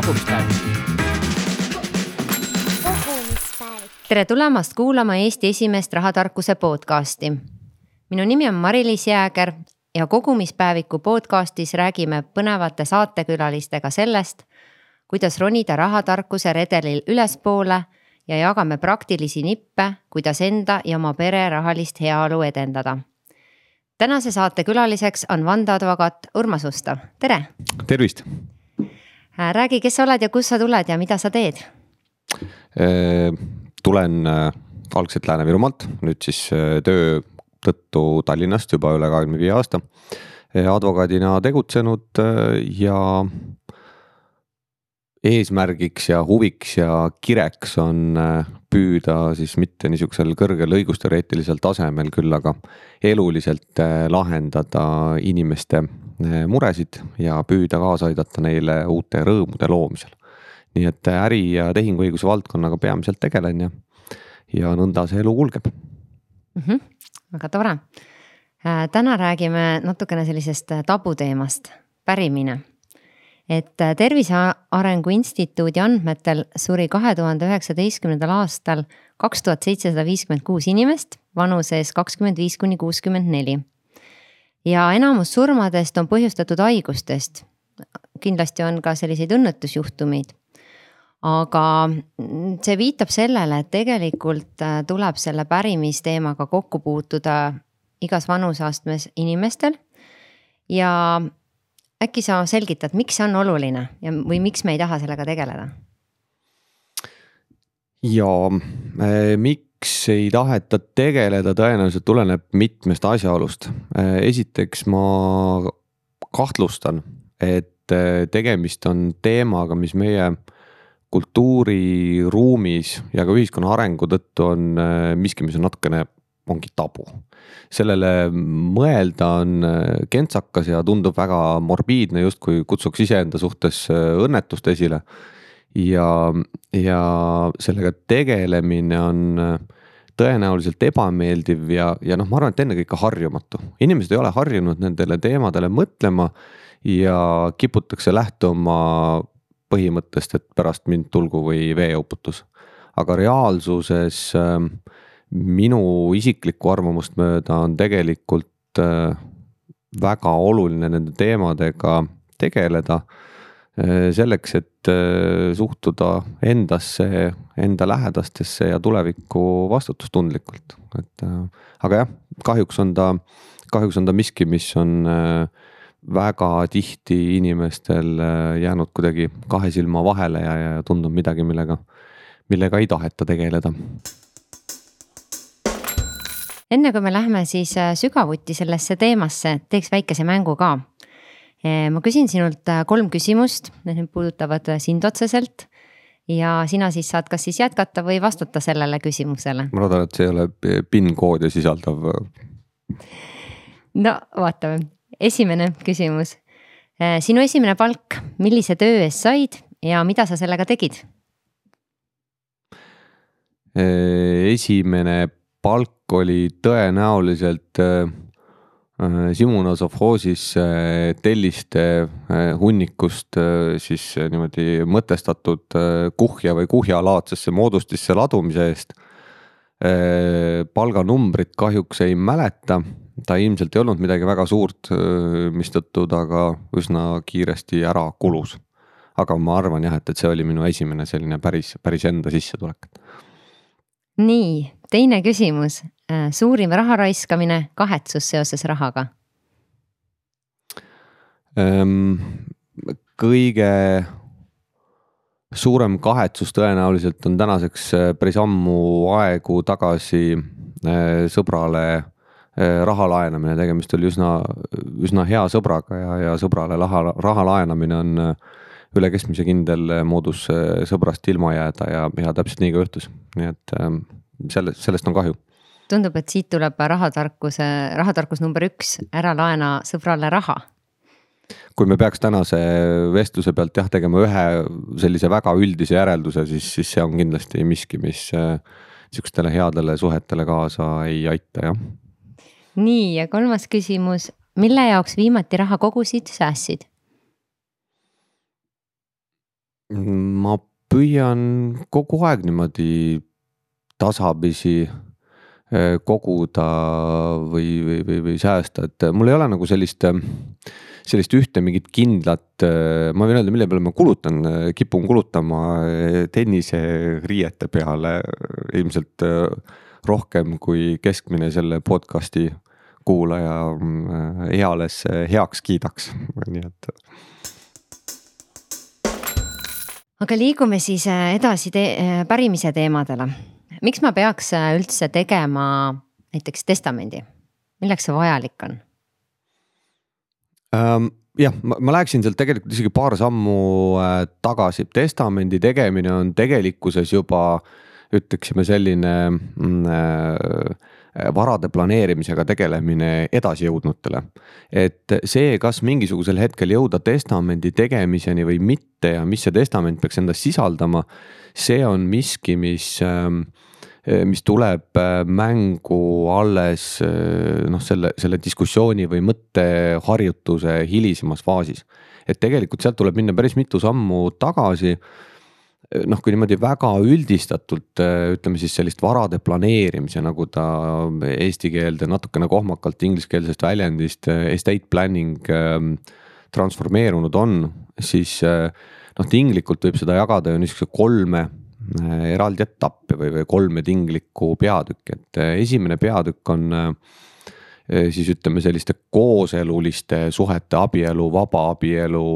kogumispäevik. kogumispäevik. tere tulemast kuulama Eesti esimest rahatarkuse podcasti. minu nimi on Mari-Liis Jääger ja kogumispäeviku podcastis räägime põnevate saatekülalistega sellest, kuidas ronida rahatarkuse redelil ülespoole ja jagame praktilisi nippe, kuidas enda ja oma pere rahalist heaolu edendada. tänase saate külaliseks on vandeadvokaat Urmas Ustav, tere. tervist. Räägi, kes sa oled ja kust sa tuled ja mida sa teed? tulen äh, algselt Lääne-Virumaalt, nüüd siis äh, töö tõttu Tallinnast juba üle kahekümne viie aasta. advokaadina tegutsenud äh, ja eesmärgiks ja huviks ja kireks on püüda siis mitte niisugusel kõrgel õigusteoreetilisel tasemel, küll aga eluliselt lahendada inimeste muresid ja püüda kaasa aidata neile uute rõõmude loomisel. nii et äri ja tehinguõiguse valdkonnaga peamiselt tegelen ja, ja nõnda see elu kulgeb mm. -hmm, väga tore. täna räägime natukene sellisest tabuteemast, pärimine et Tervise Arengu Instituudi andmetel suri kahe tuhande üheksateistkümnendal aastal kaks tuhat seitsesada viiskümmend kuus inimest vanuses kakskümmend viis kuni kuuskümmend neli. ja enamus surmadest on põhjustatud haigustest. kindlasti on ka selliseid õnnetusjuhtumeid. aga see viitab sellele, et tegelikult tuleb selle pärimisteemaga kokku puutuda igas vanuseastmes inimestel ja äkki sa selgitad, miks see on oluline ja, või miks me ei taha sellega tegeleda? ja äh, miks ei taheta tegeleda, tõenäoliselt tuleneb mitmest asjaolust. esiteks ma kahtlustan, et tegemist on teemaga, mis meie kultuuriruumis ja ka ühiskonna arengu tõttu on miski, mis on natukene ongi tabu. sellele mõelda on äh, kentsakas ja tundub väga morbiidne, justkui kutsuks iseenda suhtes äh, õnnetust esile. ja, ja sellega tegelemine on äh, tõenäoliselt ebameeldiv ja, ja noh, ma arvan, et ennekõike harjumatu. inimesed ei ole harjunud nendele teemadele mõtlema ja kiputakse lähtuma põhimõttest, et pärast mind tulgu või veeuputus. aga reaalsuses äh, minu isiklikku arvamust mööda on tegelikult äh, väga oluline nende teemadega tegeleda. Äh, selleks, et äh, suhtuda endasse, enda lähedastesse ja tulevikku vastutustundlikult, et aga jah, kahjuks on ta, kahjuks on ta miski, mis on väga tihti inimestel jäänud kuidagi kahe silma vahele ja, ja tundub midagi, millega, millega ei taheta tegeleda enne kui me lähme siis äh, sügavuti sellesse teemasse, teeks väikese mängu ka. Äh, ma küsin sinult äh, kolm küsimust, need puudutavad sind otseselt. ja sina siis saad kas siis jätkata või vastata sellele küsimusele. ma loodan, et see ei ole PIN koodi sisaldav. no vaatame, esimene küsimus. sinu esimene palk, millise töö eest said ja mida sa sellega tegid? esimene palk oli tõenäoliselt äh, äh, Simuna sovhoosis äh, telliste hunnikust siis niimoodi mõtestatud kuhja või kuhjalaadsesse moodustisse ladumise eest. palganumbrit kahjuks ei mäleta, ta ilmselt ei olnud midagi väga suurt, mistõttu ta ka üsna kiiresti ära kulus. aga ma arvan jah, et, et see oli minu esimene selline päris, päris enda sissetulek nii, teine küsimus, äh, suurim raha raiskamine, kahetsus seoses rahaga? Ähm,? kõige suurem kahetsus tõenäoliselt on tänaseks äh, päris ammu aegu tagasi äh, sõbrale raha laenamine, tegemist oli üsna, üsna hea sõbraga ja, ja sõbrale raha, raha laenamine on üle keskmise kindel moodus sõbrast ilma jääda ja, ja täpselt nii ka juhtus, nii et ähm, selle, sellest on kahju. tundub, et siit tuleb rahatarkuse, rahatarkus number üks, ära laena sõbrale raha kui me peaks tänase vestluse pealt jah tegema ühe sellise väga üldise järelduse, siis, siis see on kindlasti miski, mis äh, sihukestele headele suhetele kaasa ei aita, jah. nii ja kolmas küsimus, mille jaoks viimati raha kogusid, säästsid? ma püüan kogu aeg niimoodi tasapisi äh, koguda või, või, või, või säästa, et mul ei ole nagu sellist, sellist ühte mingit kindlat, äh, ma võin öelda, mille peale ma kulutan, kipun kulutama tenniseriiete peale ilmselt rohkem kui keskmine selle podcast'i kuulaja eales heaks kiidaks, nii et aga liigume siis äh, edasi te äh, pärimise teemadele. Miks ma peaks äh, üldse tegema näiteks testamendi, milleks see vajalik on ähm,? jah, ma, ma läheksin sealt tegelikult isegi paar sammu äh, tagasi, testamendi tegemine on tegelikkuses juba ütleksime selline mm, äh, varade planeerimisega tegelemine edasijõudnutele. et see, kas mingisugusel hetkel jõuda testamendi tegemiseni või mitte ja mis see testament peaks endas sisaldama, see on miski, mis äh, mis tuleb äh, mängu alles noh, selle, selle diskussiooni või mõtteharjutuse hilisemas faasis. et tegelikult sealt tuleb minna päris mitu sammu tagasi noh, kui niimoodi väga üldistatult ütleme siis sellist varade planeerimise, nagu ta eesti keelde natukene kohmakalt ingliskeelsest väljendist estate planning ähm, transformeerunud on, siis äh, noh, tinglikult võib seda jagada ju niisuguse kolme äh, eraldi etappi või, või kolme tinglikku peatükki, et äh, esimene peatükk on Eh, siis ütleme selliste kooseluliste suhete, abielu, vabaabielu,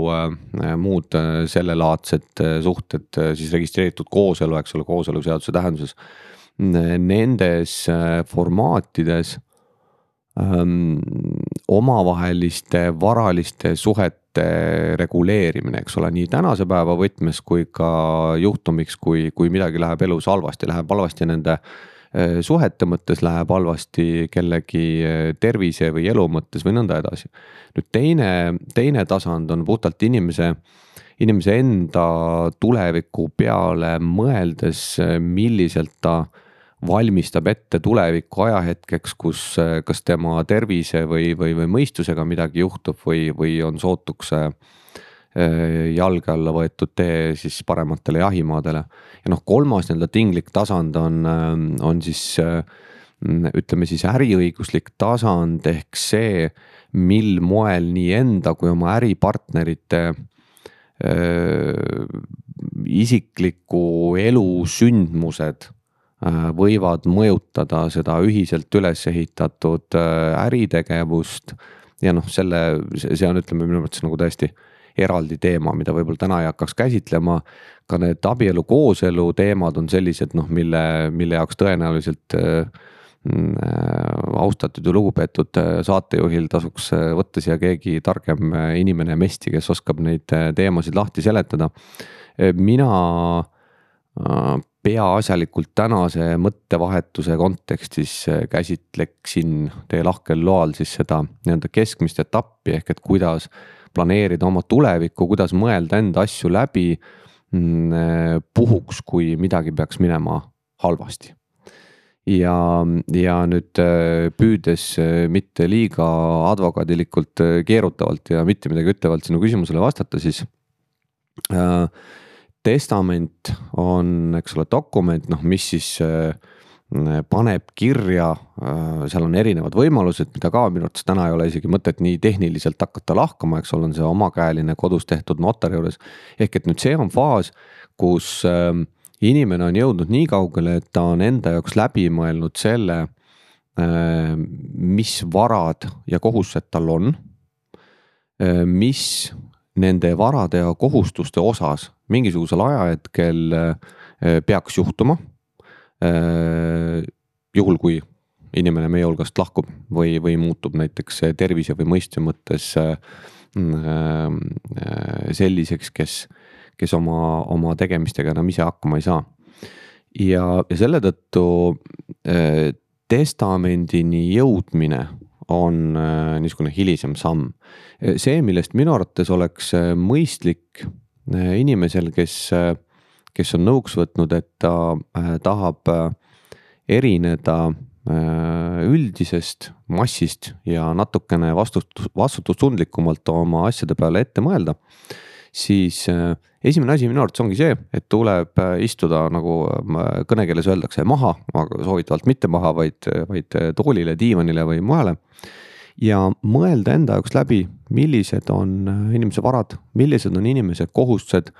muud sellelaadsed suhted, siis registreeritud kooselu, eks ole, kooseluseaduse tähenduses. Nendes formaatides ähm, omavaheliste varaliste suhete reguleerimine, eks ole, nii tänase päeva võtmes kui ka juhtumiks, kui, kui midagi läheb elus halvasti, läheb halvasti nende äh, Äh, suhete mõttes läheb halvasti kellegi äh, tervise või elu mõttes või nõnda edasi. nüüd teine, teine tasand on puhtalt inimese, inimese enda tuleviku peale mõeldes, äh, milliselt ta valmistab ette tuleviku ajahetkeks, kus kas tema tervise või, või, või mõistusega midagi juhtub või, või on sootuks Äh, jalge alla võetud tee siis parematele jahimaadele. ja noh, kolmas nii-öelda tinglik tasand on, on siis ütleme siis äriõiguslik tasand ehk see, mil moel nii enda kui oma äripartnerite isikliku elu sündmused võivad mõjutada seda ühiselt üles ehitatud äritegevust. ja noh, selle, see on, ütleme minu arvates nagu täiesti eraldi teema, mida võib-olla täna ei hakkaks käsitlema. ka need abielu kooselu teemad on sellised noh, mille, mille jaoks tõenäoliselt äh, austatud ja lugupeetud äh, saatejuhil tasuks äh, võtta siia keegi targem inimene mesti, kes oskab neid teemasid lahti seletada. mina peaasjalikult tänase mõttevahetuse kontekstis käsitleksin teie lahkel loal siis seda nii-öelda keskmist etappi ehk et kuidas planeerida oma tulevikku, kuidas mõelda enda asju läbi mm, puhuks, kui midagi peaks minema halvasti. ja, ja nüüd äh, püüdes mitte liiga advokaadilikult keerutavalt ja mitte midagi ütlevalt sinu küsimusele vastata, siis äh, testament on, eks ole, dokument, noh, mis siis äh, paneb kirja, äh, seal on erinevad võimalused, mida ka minu arvates täna ei ole isegi mõtet nii tehniliselt hakata lahkama, eks ole, on see omakäeline kodus tehtud notari juures. ehk et nüüd see on faas, kus ähm, inimene on jõudnud nii kaugele, et ta on enda jaoks läbi mõelnud selle, äh, mis varad ja kohustused tal on. Mis nende varade ja kohustuste osas mingisugusel ajahetkel peaks juhtuma Äh, juhul, kui inimene meie hulgast lahkub või, või muutub näiteks tervise või mõistuse mõttes äh, selliseks, kes, kes oma, oma tegemistega enam ise hakkama ei saa. ja, ja selle tõttu testamendini jõudmine on niisugune hilisem samm. see, millest minu arvates oleks mõistlik inimesel, kes kes on nõuks võtnud, et ta äh, tahab äh, erineda äh, üldisest massist ja natukene vastutus, vastutustundlikumalt oma asjade peale ette mõelda. Siis äh, esimene asi minu arvates ongi see, et tuleb äh, istuda nagu kõnekeeles öeldakse maha, aga soovitavalt mitte maha, vaid, vaid toolile, diivanile või mujale. ja mõelda enda jaoks läbi, millised on inimese varad, millised on inimese kohustused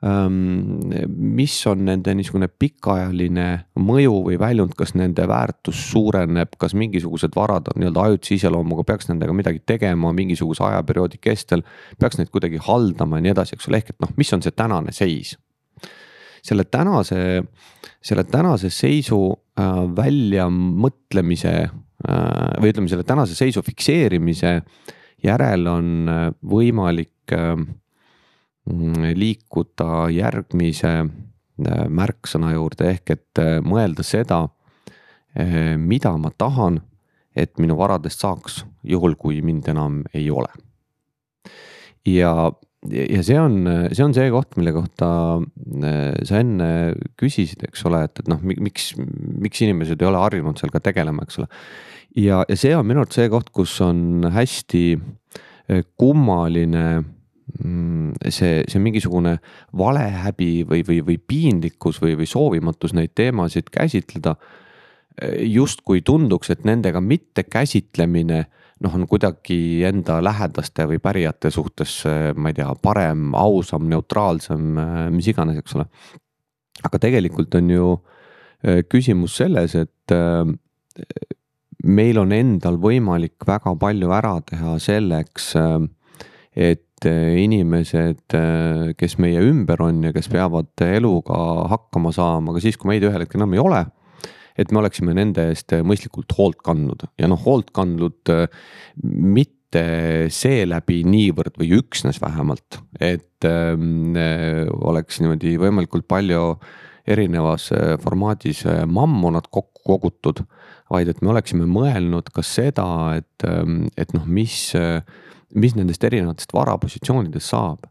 mis on nende niisugune pikaajaline mõju või väljund, kas nende väärtus suureneb, kas mingisugused varad on nii-öelda ajutise iseloomuga, peaks nendega midagi tegema mingisuguse ajaperioodi kestel. peaks neid kuidagi haldama ja nii edasi, eks ole, ehk et noh, mis on see tänane seis. selle tänase, selle tänase seisu äh, väljamõtlemise äh, või ütleme, selle tänase seisu fikseerimise järel on äh, võimalik liikuda järgmise äh, märksõna juurde ehk et äh, mõelda seda, äh, mida ma tahan, et minu varadest saaks, juhul kui mind enam ei ole. ja, ja see on, see on see koht, mille kohta sa enne küsisid, eks ole, et, et noh, miks, miks inimesed ei ole harjunud sellega tegelema, eks ole. ja, ja see on minu arvates see koht, kus on hästi kummaline Mm, see, see mingisugune valehäbi või, või, või piinlikkus või, või soovimatus neid teemasid käsitleda. justkui tunduks, et nendega mitte käsitlemine noh, on kuidagi enda lähedaste või pärijate suhtes, ma ei tea, parem, ausam, neutraalsem, mis iganes, eks ole. aga tegelikult on ju küsimus selles, et meil on endal võimalik väga palju ära teha selleks, äh, et Eh, inimesed, eh, kes meie ümber on ja kes peavad eluga hakkama saama ka siis, kui meid ühel hetkel enam ei ole. et me oleksime nende eest mõistlikult hoolt kandnud ja noh, hoolt kandnud mitte seeläbi niivõrd või üksnes vähemalt, et äh, oleks niimoodi võimalikult palju erinevas formaadis mammonat kokku kogutud, vaid et me oleksime mõelnud ka seda, et, et noh, mis äh, mis nendest erinevatest varapositsioonidest saab.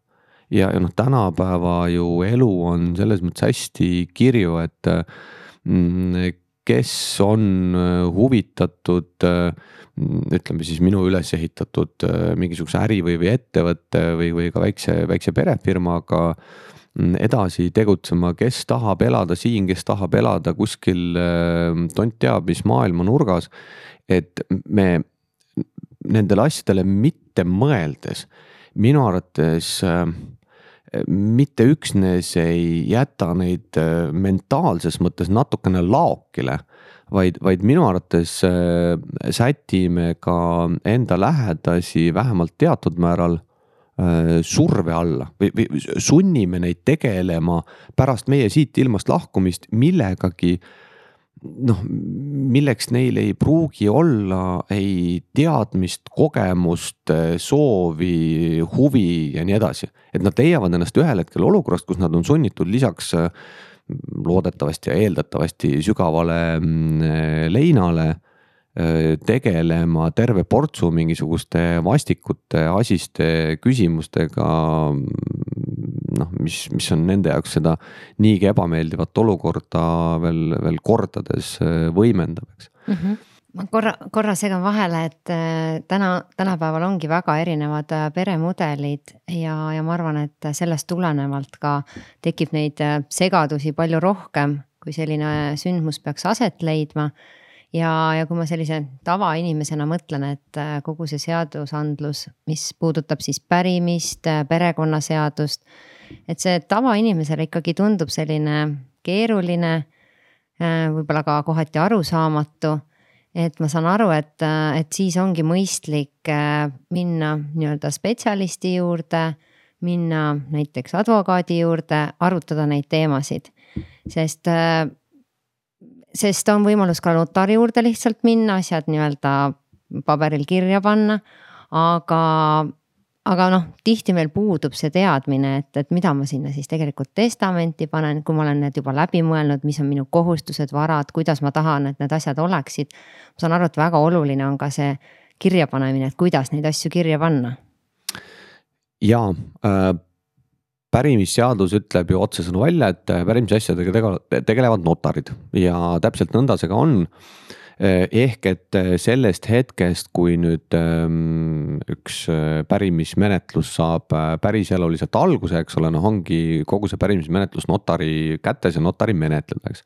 ja, ja noh, tänapäeva ju elu on selles mõttes hästi kirju, et mm, kes on äh, huvitatud mm, ütleme siis minu üles ehitatud äh, mingisuguse äri või, või ettevõtte või, või ka väikse, väikse perefirmaga mm, edasi tegutsema, kes tahab elada siin, kes tahab elada kuskil äh, tont teab mis maailma nurgas. et me nendele asjadele mitte mõeldes minu arvates äh, mitte üksnes ei jäta neid äh, mentaalses mõttes natukene laokile, vaid, vaid minu arvates äh, sätime ka enda lähedasi vähemalt teatud määral surve alla või, või sunnime neid tegelema pärast meie siit ilmast lahkumist millegagi noh, milleks neil ei pruugi olla ei teadmist, kogemust, soovi, huvi ja nii edasi. et nad leiavad ennast ühel hetkel olukorrast, kus nad on sunnitud lisaks loodetavasti ja eeldatavasti sügavale mm, leinale tegelema terve portsu mingisuguste vastikute, asiste küsimustega noh, mis, mis on nende jaoks seda niigi ebameeldivat olukorda veel, veel kordades äh, võimendab, eks mm. -hmm ma korra, korra segan vahele, et äh, täna, tänapäeval ongi väga erinevad äh, peremudelid ja, ja ma arvan, et sellest tulenevalt ka tekib neid segadusi palju rohkem, kui selline sündmus peaks aset leidma ja, ja kui ma sellise tavainimesena mõtlen, et kogu see seadusandlus, mis puudutab siis pärimist, perekonnaseadust et see tavainimesele ikkagi tundub selline keeruline, äh, võib-olla ka kohati arusaamatu. et ma saan aru, et, äh, et siis ongi mõistlik äh, minna nii-öelda spetsialisti juurde, minna näiteks advokaadi juurde, arutada neid teemasid, sest sest on võimalus ka notari juurde lihtsalt minna, asjad nii-öelda paberil kirja panna. aga aga noh, tihti meil puudub see teadmine, et, et mida ma sinna siis tegelikult testamenti panen, kui ma olen need juba läbi mõelnud, mis on minu kohustused, varad, kuidas ma tahan, et need asjad oleksid. ma saan aru, et väga oluline on ka see kirjapanemine, et kuidas neid asju kirja panna. ja äh, pärimisseadus ütleb ju otsesõnu välja, et pärimisasjadega tegelevad notarid ja täpselt nõnda see ka on ehk et sellest hetkest, kui nüüd ähm, üks üks pärimismenetlus saab päriseluliselt alguse, eks ole, noh, ongi kogu see pärimismenetlus notari kätes ja notari menetleda, eks.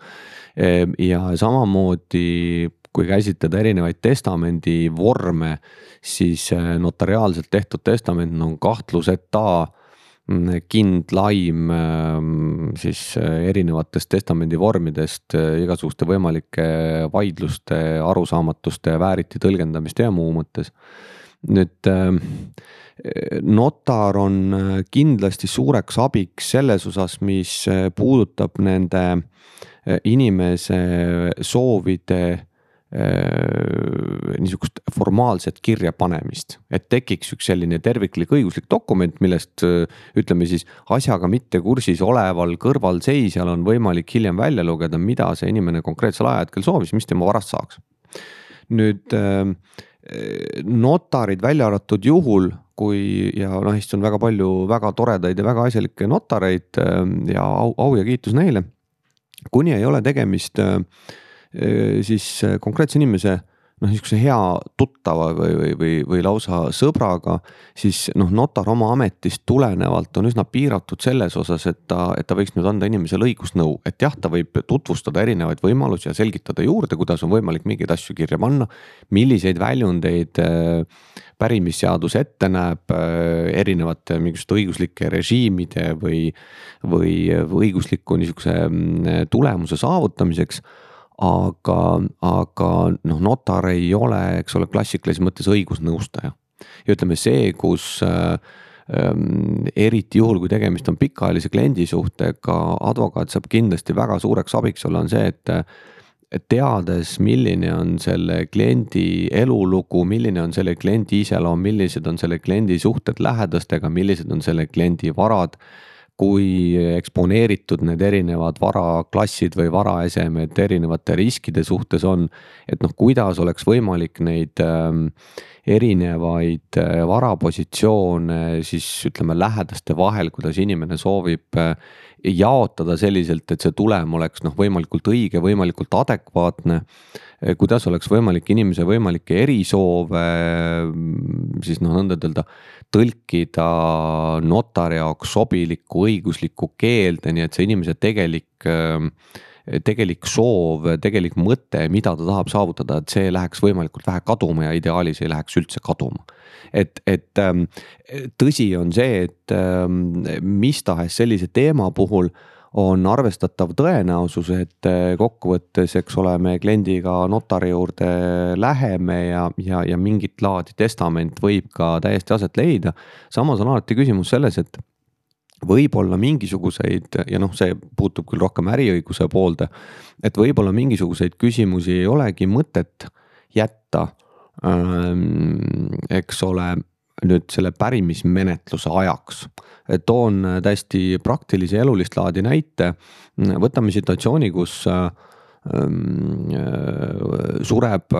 ja samamoodi kui käsitleda erinevaid testamendi vorme, siis notariaalselt tehtud testament on kahtluseta kindlaim ähm, siis äh, erinevatest testamendi vormidest äh, igasuguste võimalike vaidluste, arusaamatuste, vääriti tõlgendamiste ja muu mõttes. nüüd ähm, notar on äh, kindlasti suureks abiks selles osas, mis puudutab nende inimese soovide niisugust formaalset kirjapanemist, et tekiks üks selline terviklik õiguslik dokument, millest äh, ütleme siis asjaga mitte kursis oleval kõrvalseisjal on võimalik hiljem välja lugeda, mida see inimene konkreetsel ajahetkel soovis, mis tema varast saaks. nüüd äh, notarid välja arvatud juhul, kui ja noh, Eestis on väga palju väga toredaid ja väga asjalikke notareid ja au, au ja kiitus neile. kuni ei ole tegemist äh, siis konkreetse inimese noh, niisuguse hea tuttava või, või, või, või lausa sõbraga, siis noh, notar oma ametist tulenevalt on üsna piiratud selles osas, et ta, et ta võiks nüüd anda inimesele õigusnõu. et jah, ta võib tutvustada erinevaid võimalusi ja selgitada juurde, kuidas on võimalik mingeid asju kirja panna. milliseid väljundeid pärimisseadus ette näeb erinevate mingisuguste õiguslike režiimide või, või õigusliku niisuguse mm, tulemuse saavutamiseks aga, aga noh, notar ei ole, eks ole, klassikalises mõttes õigusnõustaja. ja ütleme see, kus äh, ähm, eriti juhul, kui tegemist on pikaajalise kliendi suhtega, advokaat saab kindlasti väga suureks abiks olla, on see, et teades, milline on selle kliendi elulugu, milline on selle kliendi iseloom, millised on selle kliendi suhted lähedastega, millised on selle kliendi varad kui eksponeeritud need erinevad varaklassid või varaesemed erinevate riskide suhtes on. et noh, kuidas oleks võimalik neid ähm, erinevaid äh, varapositsioone siis ütleme lähedaste vahel, kuidas inimene soovib äh, jaotada selliselt, et see tulem oleks noh, võimalikult õige, võimalikult adekvaatne. Äh, kuidas oleks võimalik inimese võimalikke erisoove siis noh, nõnda ütelda tõlkida notari jaoks sobilikku õiguslikku keelde, nii et see inimese tegelik, ähm, tegelik soov, tegelik mõte, mida ta tahab saavutada, et see läheks võimalikult vähe kaduma ja ideaalis ei läheks üldse kaduma. et, et ähm, tõsi on see, et ähm, mis tahes sellise teema puhul on arvestatav tõenäosus, et eh, kokkuvõttes, eks ole, me kliendiga notari juurde läheme ja, ja, ja mingit laadi testament võib ka täiesti aset leida. samas on alati küsimus selles, et võib-olla mingisuguseid ja noh, see puutub küll rohkem äriõiguse poolde, et võib-olla mingisuguseid küsimusi ei olegi mõtet jätta, ähm, eks ole nüüd selle pärimismenetluse ajaks. toon täiesti praktilise elulist laadi näite. võtame situatsiooni, kus ähm, äh, sureb,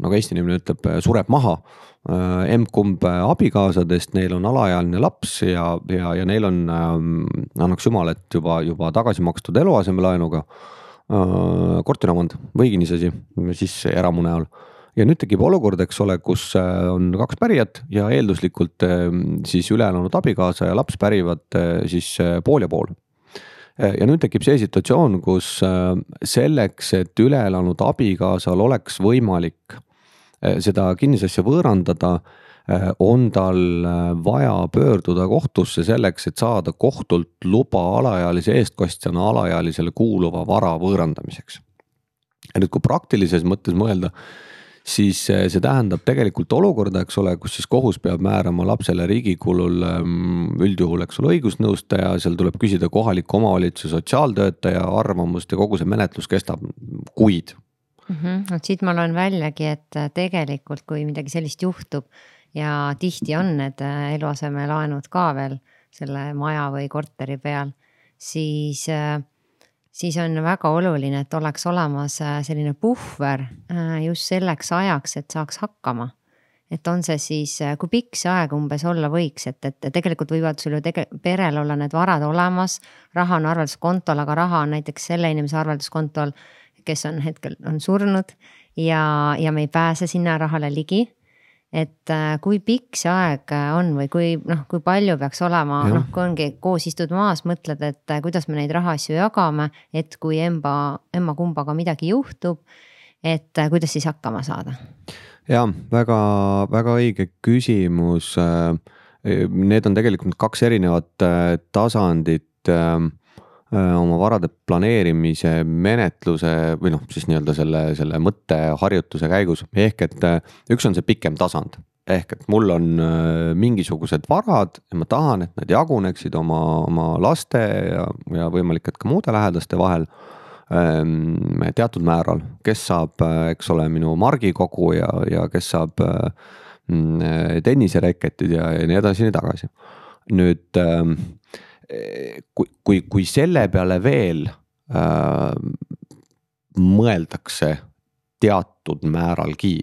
nagu eesti inimene ütleb, sureb maha äh, emb-kumb abikaasadest, neil on alaealine laps ja, ja, ja neil on ähm,, annaks jumal, et juba, juba tagasi makstud eluasemelaenuga äh, korteriomand või kinnisasi siis eramu näol ja nüüd tekib olukord, eks ole, kus äh, on kaks pärijat ja eelduslikult siis üle elanud abikaasa ja laps pärivad äh, siis äh, pool ja pool. ja nüüd tekib see situatsioon, kus selleks, et üle elanud abikaasal oleks võimalik seda kinnisasja võõrandada on tal vaja pöörduda kohtusse selleks, et saada kohtult luba alaealise eestkostjana alaealisele kuuluva vara võõrandamiseks. ja nüüd, kui praktilises mõttes mõelda siis eh, see tähendab tegelikult olukorda, eks ole, kus siis kohus peab määrama lapsele riigi kulul ehm, üldjuhul, eks ole, õigusnõustaja, seal tuleb küsida kohaliku omavalitsuse sotsiaaltöötaja arvamust ja kogu see menetlus kestab kuid mm. -hmm. vot siit ma loen väljagi, et äh, tegelikult, kui midagi sellist juhtub ja tihti on need äh, eluasemelaenud ka veel selle maja või korteri peal, siis äh, siis on väga oluline, et oleks olemas selline puhver just selleks ajaks, et saaks hakkama. et on see siis, kui pikk see aeg umbes olla võiks, et, et tegelikult võivad sul ju tege-, perel olla need varad olemas. raha on arvelduskontol, aga raha on näiteks selle inimese arvelduskontol, kes on hetkel, on surnud ja, ja me ei pääse sinna rahale ligi et äh, kui pikk see aeg äh, on või kui noh, kui palju peaks olema, noh, kui ongi koos istud maas, mõtled, et äh, kuidas me neid rahaasju jagame, et kui emba, emma kumbaga midagi juhtub, et kuidas siis hakkama saada? ja väga-väga õige küsimus. Need on tegelikult kaks erinevat tasandit oma varade planeerimise menetluse või noh, siis nii-öelda selle, selle mõtteharjutuse käigus, ehk et üks on see pikem tasand. ehk et mul on mingisugused varad ja ma tahan, et need jaguneksid oma, oma laste ja, ja võimalik, et ka muude lähedaste vahel teatud määral, kes saab, eks ole, minu margikogu ja, ja kes saab mm, tennisereketid ja, ja nii edasi ja nii tagasi. nüüd kui, kui, kui selle peale veel äh, mõeldakse teatud määralgi,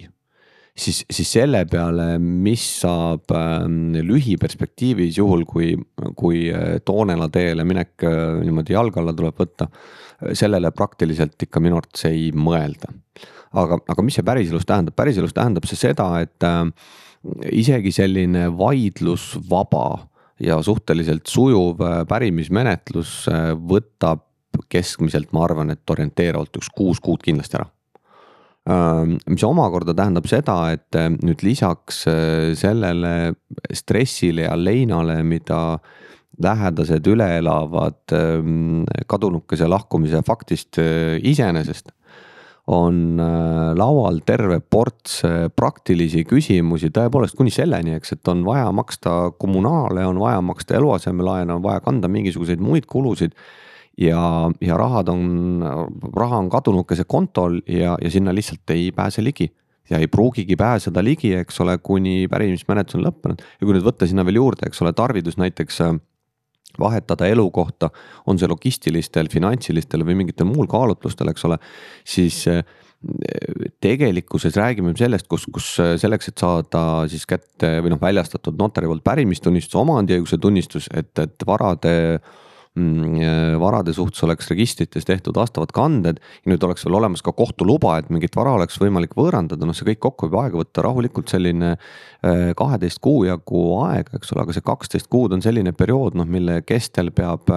siis, siis selle peale, mis saab äh, lühiperspektiivis juhul, kui, kui äh, Toonela teele minek äh, niimoodi jalge alla tuleb võtta, sellele praktiliselt ikka minu arvates ei mõelda. aga, aga mis see päriselus tähendab, päriselus tähendab see seda, et äh, isegi selline vaidlusvaba ja suhteliselt sujuv äh, pärimismenetlus äh, võtab keskmiselt, ma arvan, et orienteeruvalt üks kuus kuud kindlasti ära. Ähm, mis omakorda tähendab seda, et äh, nüüd lisaks sellele stressile ja leinale, mida lähedased üle elavad ähm, kadunukese lahkumise faktist iseenesest on äh, laual terve ports äh, praktilisi küsimusi, tõepoolest kuni selleni, eks, et on vaja maksta kommunaale, on vaja maksta eluasemelaene, on vaja kanda mingisuguseid muid kulusid. ja, ja rahad on, raha on kadunukese kontol ja, ja sinna lihtsalt ei pääse ligi ja ei pruugigi pääseda ligi, eks ole, kuni pärimismenetlus on lõppenud ja kui nüüd võtta sinna veel juurde, eks ole, tarvidus näiteks äh, vahetada elukohta, on see logistilistel, finantsilistel või mingitel muul kaalutlustel, eks ole, siis eh, tegelikkuses räägime sellest, kus, kus selleks, et saada siis kätte või noh, väljastatud notari poolt pärimistunnistus, omandiõiguse tunnistus, et, et varade Mm, varade suhtes oleks registrites tehtud vastavad kanded ja nüüd oleks veel olemas ka kohtuluba, et mingit vara oleks võimalik võõrandada, noh, see kõik kokku võib aega võtta rahulikult selline äh, kaheteist kuu jagu aega, eks ole, aga see kaksteist kuud on selline periood, noh, mille kestel peab,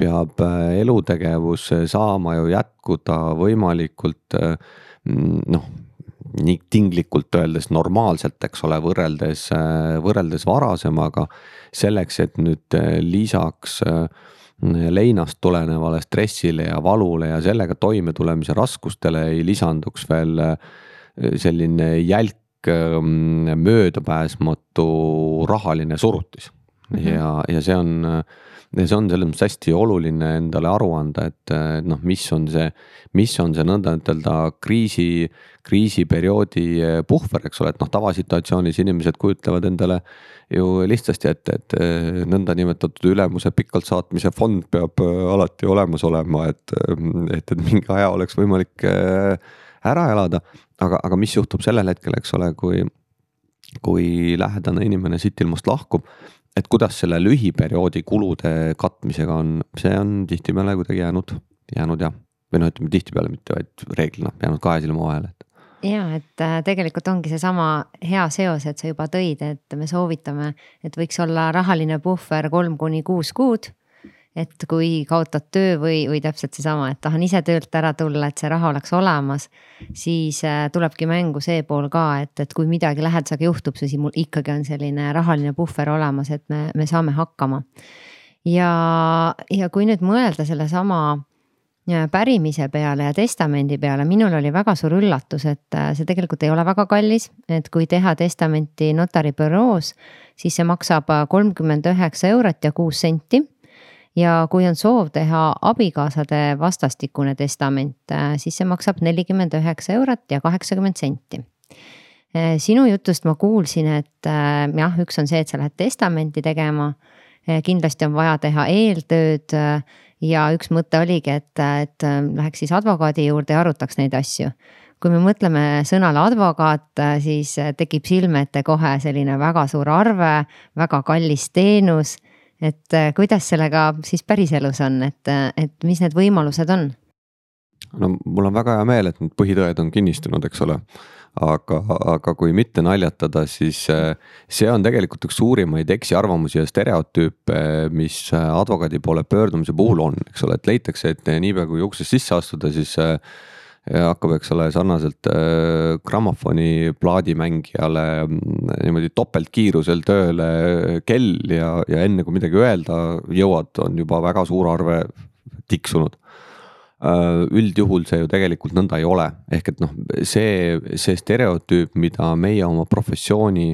peab äh, elutegevus saama ju jätkuda võimalikult mm, noh nii tinglikult öeldes normaalselt, eks ole, võrreldes, võrreldes varasemaga. selleks, et nüüd lisaks äh, leinast tulenevale stressile ja valule ja sellega toimetulemise raskustele ei lisanduks veel äh, selline jälk ähm, möödapääsmatu rahaline surutis mm. -hmm. ja, ja see on, see on selles mõttes hästi oluline endale aru anda, et noh, mis on see, mis on see nõnda ütelda kriisi, kriisiperioodi puhver, eks ole, et noh, tavasituatsioonis inimesed kujutlevad endale ju lihtsasti, et, et nõndanimetatud ülemuse pikalt saatmise fond peab äh, alati olemas olema, et, et, et mingi aja oleks võimalik ära elada. aga, aga mis juhtub sellel hetkel, eks ole, kui, kui lähedane inimene siit ilmast lahkub et kuidas selle lühiperioodi kulude katmisega on, see on tihtipeale kuidagi jäänud, jäänud jah, või noh, ütleme tihtipeale mitte, vaid reeglina jäänud kahe silma vahele, et ja et äh, tegelikult ongi seesama hea seos, et sa juba tõid, et me soovitame, et võiks olla rahaline puhver kolm kuni kuus kuud. et kui kaotad töö või, või täpselt seesama, et tahan ise töölt ära tulla, et see raha oleks olemas. siis äh, tulebki mängu see pool ka, et, et kui midagi lähedasega juhtub, siis mul ikkagi on selline rahaline puhver olemas, et me, me saame hakkama. ja, ja kui nüüd mõelda sellesama pärimise peale ja testamendi peale, minul oli väga suur üllatus, et äh, see tegelikult ei ole väga kallis, et kui teha testamenti notari büroos, siis see maksab äh, kolmkümmend üheksa eurot ja kuus senti. ja kui on soov teha abikaasade vastastikune testament, äh, siis see maksab nelikümmend üheksa eurot ja kaheksakümmend senti sinu jutust ma kuulsin, et jah, üks on see, et sa lähed testamenti tegema. kindlasti on vaja teha eeltööd ja üks mõte oligi, et, et ähm, läheks siis advokaadi juurde ja arutaks neid asju. kui me mõtleme sõnale advokaat, siis tekib silme ette kohe selline väga suur arve, väga kallis teenus. et äh, kuidas sellega siis päriselus on, et, et mis need võimalused on? no mul on väga hea meel, et need põhitõed on kinnistunud, eks ole. Aga, aga kui mitte naljatada, siis äh, see on tegelikult üks suurimaid eksiarvamusi ja stereotüüpe, mis advokaadi poole pöördumise puhul on, eks ole, et leitakse, et niipea kui uksest sisse astuda, siis hakkab, eks ole, sarnaselt äh, grammofoni plaadimängijale mm, niimoodi topeltkiirusel tööle kell ja, ja enne kui midagi öelda jõuad, on juba väga suur arve tiksunud äh,. Üldjuhul see ju tegelikult nõnda ei ole, ehk et noh, see, see stereotüüp, mida meie oma professiooni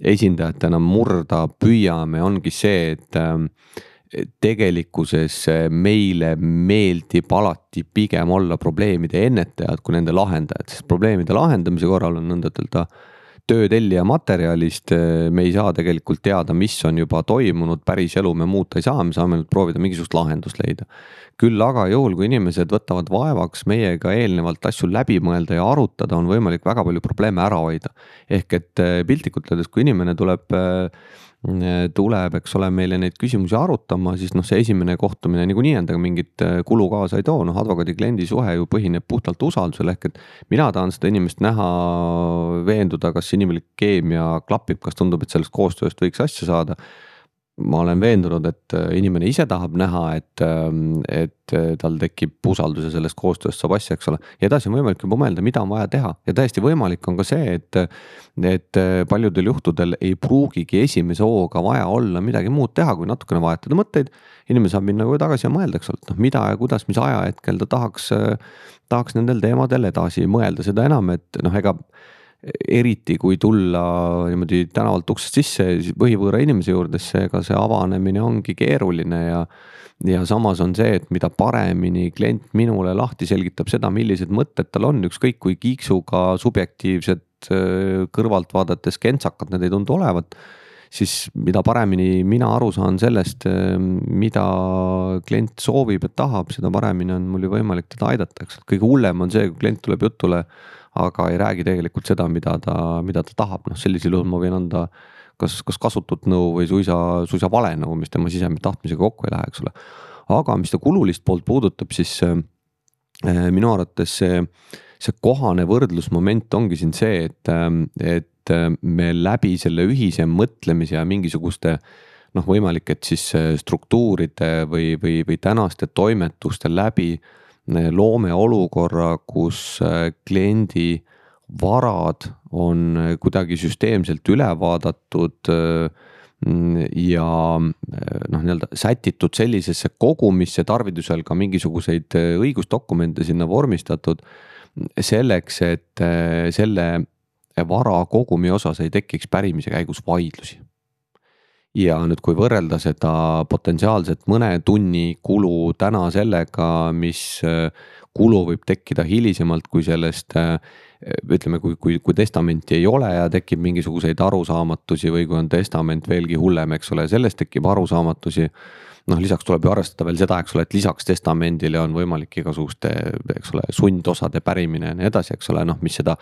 esindajatena murda püüame, ongi see, et äh, tegelikkuses meile meeldib alati pigem olla probleemide ennetajad kui nende lahendajad, sest probleemide lahendamise korral on nõnda ütelda töö tellija materjalist, me ei saa tegelikult teada, mis on juba toimunud, päris elu me muuta ei saa, me saame nüüd proovida mingisugust lahendust leida. küll aga juhul, kui inimesed võtavad vaevaks meiega eelnevalt asju läbi mõelda ja arutada, on võimalik väga palju probleeme ära hoida. ehk et piltlikult öeldes, kui inimene tuleb tuleb, eks ole, meile neid küsimusi arutama, siis noh, see esimene kohtumine niikuinii endaga mingit äh, kulu kaasa ei too, noh advokaadi-kliendi suhe ju põhineb puhtalt usaldusel, ehk et. mina tahan seda inimest näha, veenduda, kas inimlik keemia klapib, kas tundub, et sellest koostööst võiks asja saada ma olen veendunud, et äh, inimene ise tahab näha, et, ähm, et äh, tal tekib usaldus ja sellest koostööst saab asja, eks ole. ja edasi on võimalik juba mõelda, mida on vaja teha ja täiesti võimalik on ka see, et, et äh, paljudel juhtudel ei pruugigi esimese hooga vaja olla midagi muud teha, kui natukene vahetada mõtteid. inimene saab minna kohe tagasi ja mõelda, eks ole, et noh, mida ja kuidas, mis ajahetkel ta tahaks, tahaks nendel teemadel edasi mõelda, seda enam, et noh, ega eriti kui tulla niimoodi tänavalt uksest sisse põhivõõra inimese juurde, siis ega see avanemine ongi keeruline ja. ja samas on see, et mida paremini klient minule lahti selgitab seda, millised mõtted tal on, ükskõik kui kiiksuga subjektiivsed kõrvalt vaadates kentsakad need ei tundu olevat siis mida paremini mina aru saan sellest, mida klient soovib ja tahab, seda paremini on mul ju võimalik teda aidata, eks, kõige hullem on see, kui klient tuleb jutule aga ei räägi tegelikult seda, mida ta, mida ta tahab, noh sellisel juhul ma võin anda kas, kas kasutut nõu või suisa, suisa vale nõu, mis tema sisemise tahtmisega kokku ei lähe, eks ole. aga mis ta kululist poolt puudutab, siis äh, minu arvates see, see kohane võrdlusmoment ongi siin see, et, ähm, et me läbi selle ühise mõtlemise ja mingisuguste noh, võimalik, et siis äh, struktuuride või, või, või tänaste toimetuste läbi äh, loome olukorra, kus äh, kliendi varad on äh, kuidagi süsteemselt üle vaadatud äh, ja noh, nii-öelda sätitud sellisesse kogumisse, tarvidusel ka mingisuguseid õigusdokumente sinna vormistatud. selleks, et selle vara kogumi osas ei tekiks pärimise käigus vaidlusi ja nüüd, kui võrrelda seda potentsiaalset mõne tunni kulu täna sellega, mis äh, kulu võib tekkida hilisemalt, kui sellest äh, ütleme, kui, kui, kui testamenti ei ole ja tekib mingisuguseid arusaamatusi või kui on testament veelgi hullem, eks ole, sellest tekib arusaamatusi. noh, lisaks tuleb ju arvestada veel seda, eks ole, et lisaks testamendile on võimalik igasuguste, eks ole, sundosade pärimine ja nii edasi, eks ole, noh, mis seda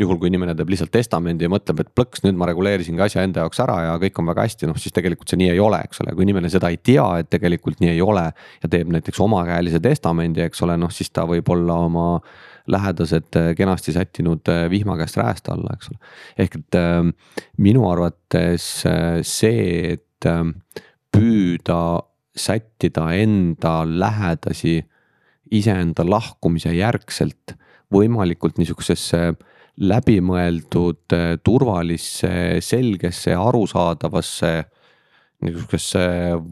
juhul, kui inimene teeb lihtsalt testamendi ja mõtleb, et plõks, nüüd ma reguleerisingi asja enda jaoks ära ja kõik on väga hästi, noh siis tegelikult see nii ei ole, eks ole, kui inimene seda ei tea, et tegelikult nii ei ole. ja teeb näiteks omakäelise testamendi, eks ole, noh siis ta võib olla oma lähedased kenasti sättinud eh, vihma käest räästa alla, eks ole. ehk et äh, minu arvates äh, see, et äh, püüda sättida enda lähedasi iseenda lahkumise järgselt võimalikult niisugusesse äh, läbimõeldud, äh, turvalisse, selgesse, arusaadavasse niisugusesse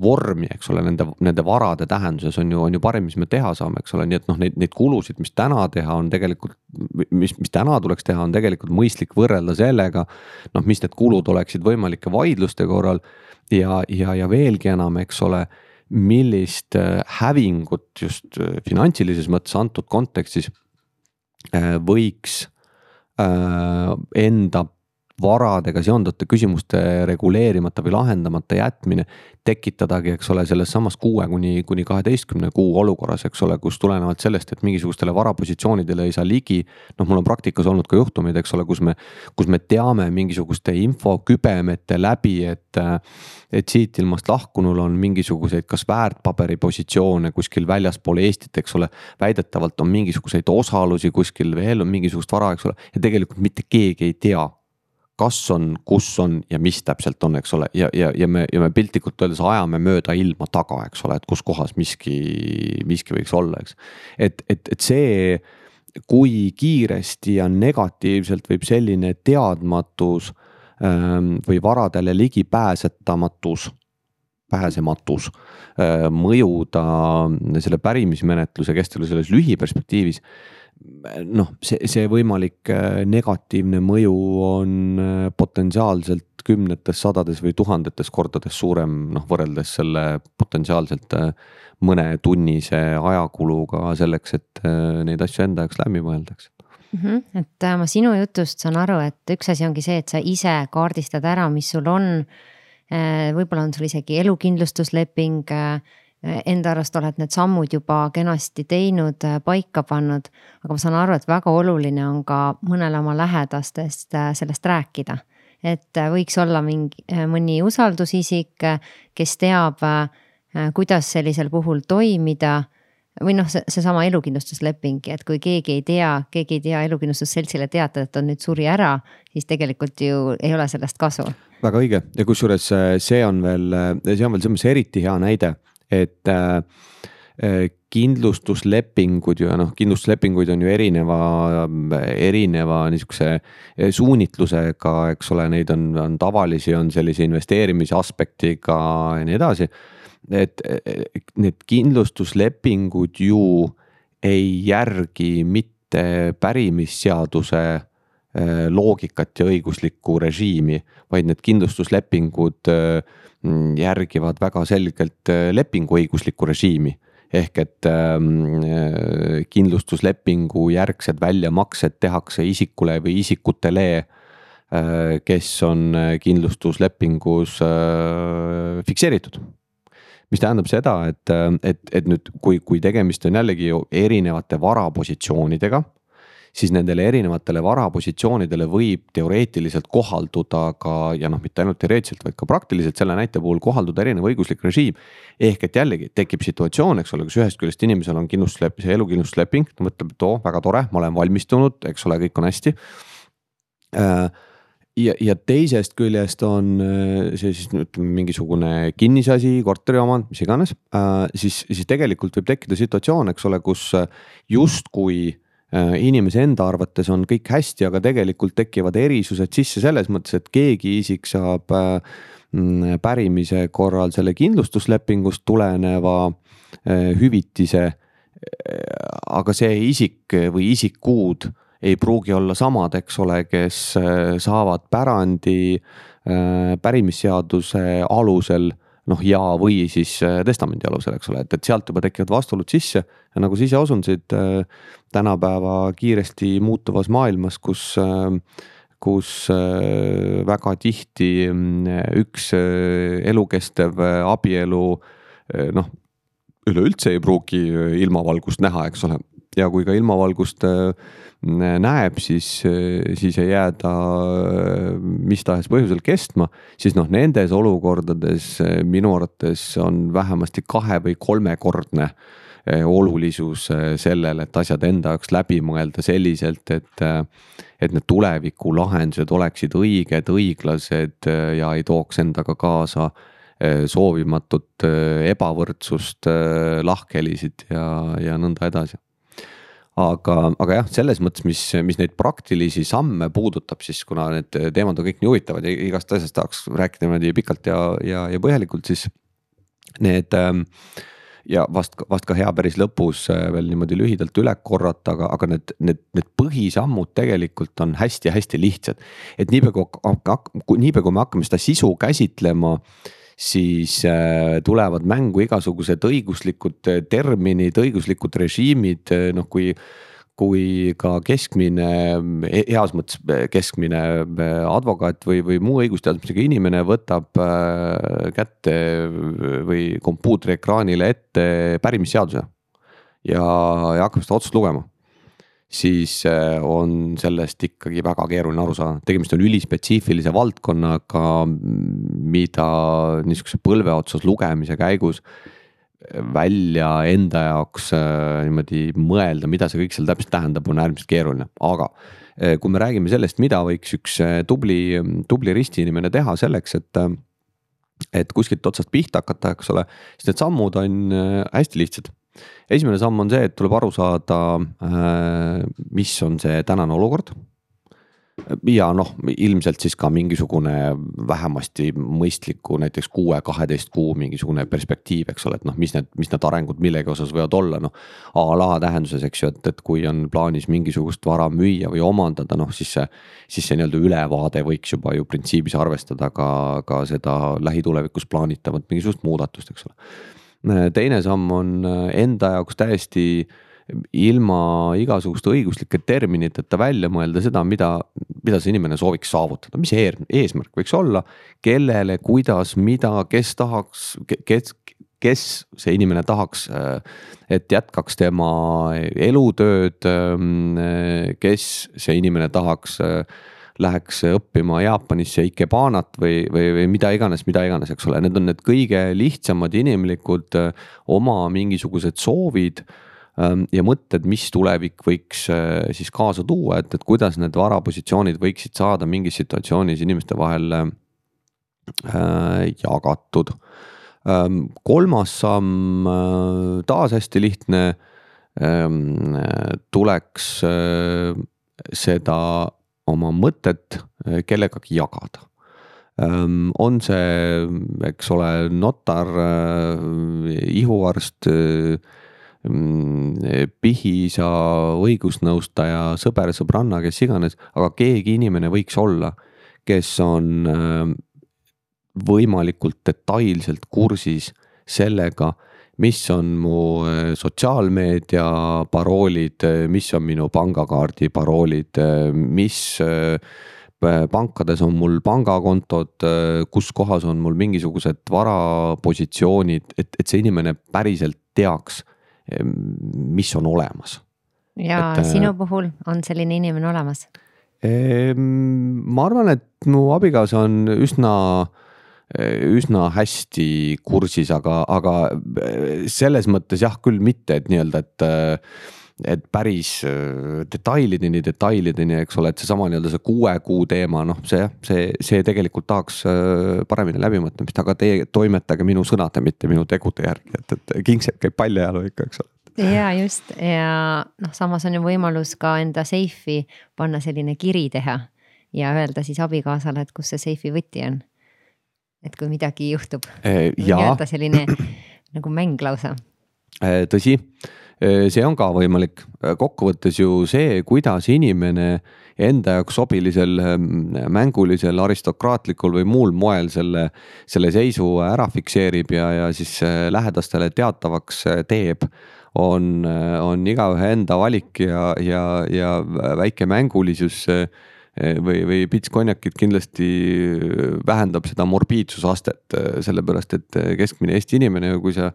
vormi, eks ole, nende, nende varade tähenduses on ju, on ju parim, mis me teha saame, eks ole, nii et noh, neid, neid kulusid, mis täna teha on tegelikult. mis, mis täna tuleks teha, on tegelikult mõistlik võrrelda sellega. noh, mis need kulud oleksid võimalike vaidluste korral ja, ja, ja veelgi enam, eks ole. millist äh, hävingut just äh, finantsilises mõttes antud kontekstis võiks enda varadega seonduvate küsimuste reguleerimata või lahendamata jätmine tekitadagi, eks ole, selles samas kuue kuni, kuni kaheteistkümne kuu olukorras, eks ole, kus tulenevalt sellest, et mingisugustele varapositsioonidele ei saa ligi. noh, mul on praktikas olnud ka juhtumeid, eks ole, kus me, kus me teame mingisuguste infokübemete läbi, et. et siit ilmast lahkunul on mingisuguseid, kas väärtpaberipositsioone kuskil väljaspool Eestit, eks ole. väidetavalt on mingisuguseid osalusi kuskil veel on mingisugust vara, eks ole, ja tegelikult mitte keegi ei tea kas on, kus on ja mis täpselt on, eks ole, ja, ja, ja me, ja me piltlikult öeldes ajame mööda ilma taga, eks ole, et kus kohas miski, miski võiks olla, eks. et, et, et see, kui kiiresti ja negatiivselt võib selline teadmatus ähm, või varadele ligipääsetamatus pääsematus äh, mõjuda selle pärimismenetluse kestvale selles lühiperspektiivis noh, see, see võimalik äh, negatiivne mõju on äh, potentsiaalselt kümnetes, sadades või tuhandetes kordades suurem, noh võrreldes selle potentsiaalselt äh, mõnetunnise ajakuluga selleks, et neid asju enda jaoks läbi mõeldakse mm. -hmm. et ma sinu jutust saan aru, et üks asi ongi see, et sa ise kaardistad ära, mis sul on. võib-olla on sul isegi elukindlustusleping enda arust oled need sammud juba kenasti teinud, paika pannud. aga ma saan aru, et väga oluline on ka mõnele oma lähedastest äh, sellest rääkida. et äh, võiks olla mingi, äh, mõni usaldusisik, kes teab, kuidas sellisel puhul toimida või noh, see, seesama elukindlustusleping, et kui keegi ei tea, keegi ei tea elukindlustusseltsile teatada, et ta nüüd suri ära, siis tegelikult ju ei ole sellest kasu. väga õige ja kusjuures see on veel, see on veel selles mõttes eriti hea näide et äh, äh, kindlustuslepingud ja noh, kindlustuslepinguid on ju erineva, erineva niisuguse äh, suunitlusega, eks ole, neid on, on tavalisi, on sellise investeerimise aspektiga ja nii edasi. et need kindlustuslepingud ju ei järgi mitte pärimisseaduse loogikat ja õiguslikku režiimi, vaid need kindlustuslepingud äh, järgivad väga selgelt äh, lepinguõiguslikku režiimi. ehk et ähm, äh, kindlustuslepingu järgsed väljamaksed tehakse isikule või isikutele äh,, kes on äh, kindlustuslepingus äh, fikseeritud mis tähendab seda, et, äh, et, et nüüd, kui, kui tegemist on jällegi erinevate varapositsioonidega siis nendele erinevatele varapositsioonidele võib teoreetiliselt kohalduda ka ja noh, mitte ainult teoreetiliselt, vaid ka praktiliselt selle näite puhul kohalduda erinev õiguslik režiim. ehk et jällegi tekib situatsioon, eks ole, kus ühest küljest inimesel on kindlustuslep-, see elukindlustusleping, ta mõtleb, et oo, väga tore, ma olen valmistunud, eks ole, kõik on hästi äh, ja, ja teisest küljest on äh, see siis ütleme mingisugune kinnisasi, korteriomand, mis iganes äh,, siis, siis tegelikult võib tekkida situatsioon, eks ole, kus justkui inimese enda arvates on kõik hästi, aga tegelikult tekivad erisused sisse selles mõttes, et keegi isik saab äh, mm, pärimise korral selle kindlustuslepingust tuleneva äh, hüvitise. aga see isik või isikud ei pruugi olla samad, eks ole, kes saavad pärandi pärimisseaduse alusel noh, ja, või siis äh, testamendi alusel, eks ole, et, et sealt juba tekivad vastuolud sisse. ja nagu sa ise osundasid äh, tänapäeva kiiresti muutuvas maailmas, kus äh, kus väga tihti üks elukestev abielu noh, üleüldse ei pruugi ilmavalgust näha, eks ole. ja kui ka ilmavalgust näeb, siis, siis ei jää ta mis tahes põhjusel kestma, siis noh, nendes olukordades minu arvates on vähemasti kahe või kolmekordne eh, olulisus eh, sellel, et asjad enda jaoks läbi mõelda selliselt, et, et need tulevikulahendused oleksid õiged, õiglased ja ei tooks endaga kaasa eh, soovimatut ebavõrdsust, lahkhelisid ja, ja nõnda edasi aga, aga jah, selles mõttes, mis, mis neid praktilisi samme puudutab, siis kuna need teemad on kõik nii huvitavad ja igast asjast tahaks rääkida niimoodi pikalt ja, ja, ja põhjalikult, siis need ähm, ja vast, vast ka hea päris lõpus äh, veel niimoodi lühidalt üle korrata, aga, aga need, need, need põhisammud tegelikult on hästi-hästi lihtsad. et niipea kui, niipea kui me hakkame seda sisu käsitlema siis äh, tulevad mängu igasugused õiguslikud äh, terminid, õiguslikud režiimid, äh, noh kui kui ka keskmine, heas mõttes keskmine advokaat või, või muu õigusteadmisega inimene võtab kätte või kompuutriekraanile ette pärimisseaduse. ja, ja hakkab seda otsust lugema siis äh, on sellest ikkagi väga keeruline aru saada, tegemist on ülispetsiifilise valdkonnaga, mida niisuguse põlve otsas lugemise käigus välja enda jaoks äh, niimoodi mõelda, mida see kõik seal täpselt tähendab, on äärmiselt keeruline, aga äh, kui me räägime sellest, mida võiks üks tubli, tubli ristiinimene teha selleks, et et kuskilt otsast pihta hakata, eks ole, siis need sammud on hästi lihtsad esimene samm on see, et tuleb aru saada, äh, mis on see tänane olukord. ja noh, ilmselt siis ka mingisugune vähemasti mõistliku näiteks kuue, kaheteist kuu mingisugune perspektiiv, eks ole, et noh, mis need, mis need arengud millegi osas võivad olla, noh. a la tähenduses, eks ju, et, et kui on plaanis mingisugust vara müüa või omandada, noh siis see, siis see nii-öelda ülevaade võiks juba ju printsiibis arvestada ka, ka seda lähitulevikus plaanitavat mingisugust muudatust, eks ole teine samm on äh, enda jaoks täiesti ilma igasuguste õiguslike terminiteta välja mõelda seda, mida, mida see inimene sooviks saavutada, mis see eesmärk võiks olla. kellele, kuidas, mida, kes tahaks, kes, kes see inimene tahaks, äh, et jätkaks tema elutööd, ähm, kes see inimene tahaks läheks õppima Jaapanisse Ikebanat või, või, või mida iganes, mida iganes, eks ole, need on need kõige lihtsamad inimlikud äh, oma mingisugused soovid ähm, ja mõtted, mis tulevik võiks äh, siis kaasa tuua, et, et kuidas need varapositsioonid võiksid saada mingis situatsioonis inimeste vahel äh, jagatud. Ähm, kolmas samm, taas hästi lihtne, ähm, tuleks seda oma mõtet äh, kellegagi jagada. On see, eks ole, notar, äh, ihuarst, äh, mm, pihiisa, õigusnõustaja, sõber, sõbranna, kes iganes, aga keegi inimene võiks olla, kes on võimalikult detailselt kursis sellega mis on mu äh, sotsiaalmeedia paroolid, äh, mis on minu pangakaardi paroolid, äh, mis pankades on mul pangakontod, kus kohas on mul mingisugused varapositsioonid, et, et see inimene päriselt teaks, mis on olemas. ja et, sinu puhul on selline inimene olemas? ma arvan, et mu abikaasa on üsna äh, Äh, üsna hästi kursis, aga, aga äh, selles mõttes jah, küll mitte, et nii-öelda, et äh, et päris detailideni, detailideni, eks ole, et seesama nii-öelda see kuue kuu teema, noh, see jah, see, see tegelikult tahaks paremini läbimõtlemist, aga teie toimetage minu sõnade, mitte minu tegude järgi, et, et kingsepp käib paljajalu ikka, eks ole. Ja just. Ja noh, samas on ju võimalus ka enda seifi panna selline kiri teha ja öelda siis abikaasale, et kus see seifi võti on et kui midagi juhtub. Äh, nii-öelda selline nagu mäng lausa. Äh, tõsi, äh, see on ka võimalik, kokkuvõttes ju see, kuidas inimene enda jaoks sobilisel mängulisel, aristokraatlikul või muul moel selle, selle seisu ära fikseerib ja, ja siis lähedastele teatavaks teeb on, on igaühe enda valik ja, ja, ja väike mängulisus Eh, või, või pits konjakit kindlasti vähendab seda morbiidsusastet, eh, sellepärast et eh, keskmine Eesti inimene ju, kui sa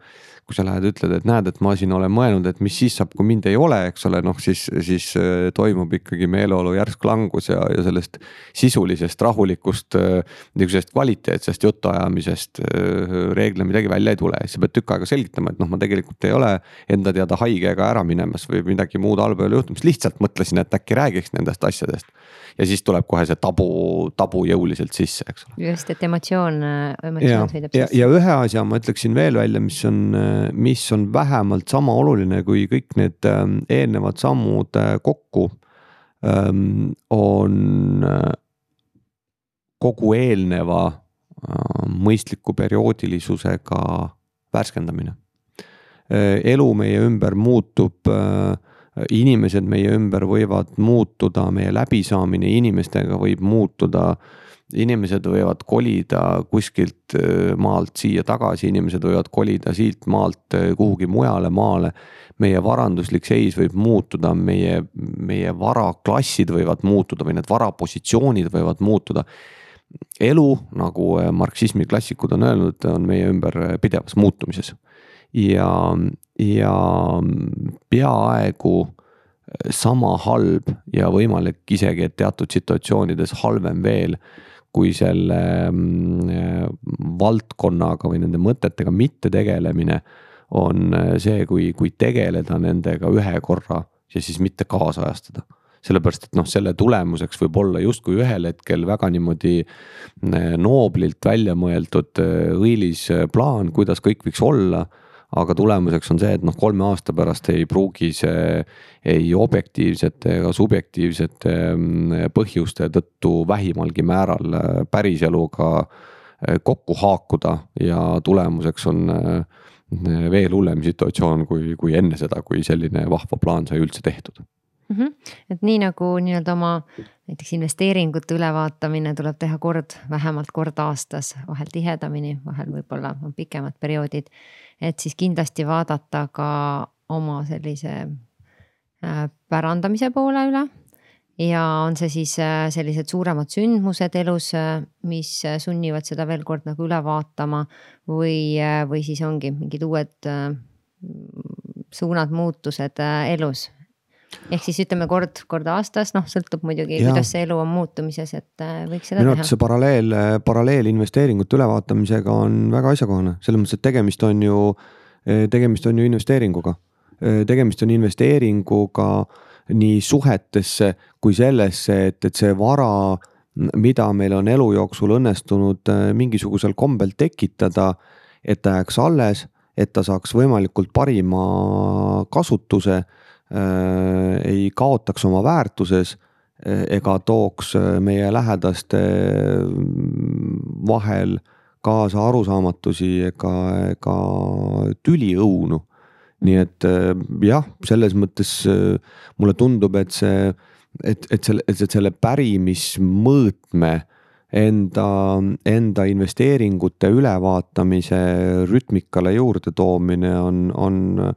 kui sa lähed, ütled, et näed, et ma siin olen mõelnud, et mis siis saab, kui mind ei ole, eks ole, noh siis, siis äh, toimub ikkagi meeleolu järsk langus ja, ja sellest sisulisest rahulikust äh, niisugusest kvaliteetsest jutuajamisest äh, reeglina midagi välja ei tule, siis sa pead tükk aega selgitama, et noh, ma tegelikult ei ole enda teada haige ega ära minemas või midagi muud halba ei ole juhtumas, lihtsalt mõtlesin, et äkki räägiks nendest asjadest. ja siis tuleb kohe see tabu, tabu jõuliselt sisse, eks ole. just, et emotsioon, emotsioon sõidab sisse. ja ühe asja ma ütleksin veel välja, mis on mis on vähemalt sama oluline kui kõik need ähm, eelnevad sammud äh, kokku. Ähm, on äh, kogu eelneva äh, mõistliku perioodilisusega värskendamine. elu meie ümber muutub inimesed meie ümber võivad muutuda, meie läbisaamine inimestega võib muutuda inimesed võivad kolida kuskilt maalt siia tagasi, inimesed võivad kolida siit maalt kuhugi mujale maale. meie varanduslik seis võib muutuda, meie, meie varaklassid võivad muutuda või need varapositsioonid võivad muutuda elu, nagu marksismi klassikud on öelnud, on meie ümber pidevas muutumises. ja, ja peaaegu sama halb ja võimalik isegi, et teatud situatsioonides halvem veel kui selle mm, valdkonnaga või nende mõtetega mitte tegelemine on see, kui, kui tegeleda nendega ühe korra ja siis mitte kaasajastada. Sellepärast, et noh, selle tulemuseks võib olla justkui ühel hetkel väga niimoodi mm, nooblilt välja mõeldud õilis plaan, kuidas kõik võiks olla aga tulemuseks on see, et noh, kolme aasta pärast ei pruugi see ei objektiivsete ega subjektiivsete mm, põhjuste tõttu vähimalgi määral äh, päriseluga äh, kokku haakuda. Ja tulemuseks on äh, veel hullem situatsioon, kui, kui enne seda, kui selline vahva plaan sai üldse tehtud mm. -hmm. et nii nagu nii-öelda oma näiteks investeeringute ülevaatamine tuleb teha kord, vähemalt kord aastas, vahel tihedamini, vahel võib-olla on pikemad perioodid et siis kindlasti vaadata ka oma sellise äh, pärandamise poole üle. ja on see siis äh, sellised suuremad sündmused elus, äh, mis sunnivad seda veel kord nagu üle vaatama või, või siis ongi mingid uued suunad, muutused elus ehk siis ütleme kord, kord aastas, noh, sõltub muidugi, kuidas see elu on muutumises, et võiks seda minu teha. arvates see paralleel, paralleelinvesteeringute ülevaatamisega on väga asjakohane, selles mõttes, et tegemist on ju, tegemist on ju investeeringuga. tegemist on investeeringuga nii suhetesse kui sellesse, et, et see vara, mida meil on elu jooksul õnnestunud mingisugusel kombel tekitada, et ta jääks alles, et ta saaks võimalikult parima kasutuse Äh, ei kaotaks oma väärtuses äh, ega tooks äh, meie lähedaste vahel kaasa arusaamatusi ega, ega tüliõunu. nii et jah, selles mõttes mulle tundub, et see, et, et selle, et selle pärimismõõtme enda, enda investeeringute ülevaatamise rütmikale juurde toomine on, on Äh,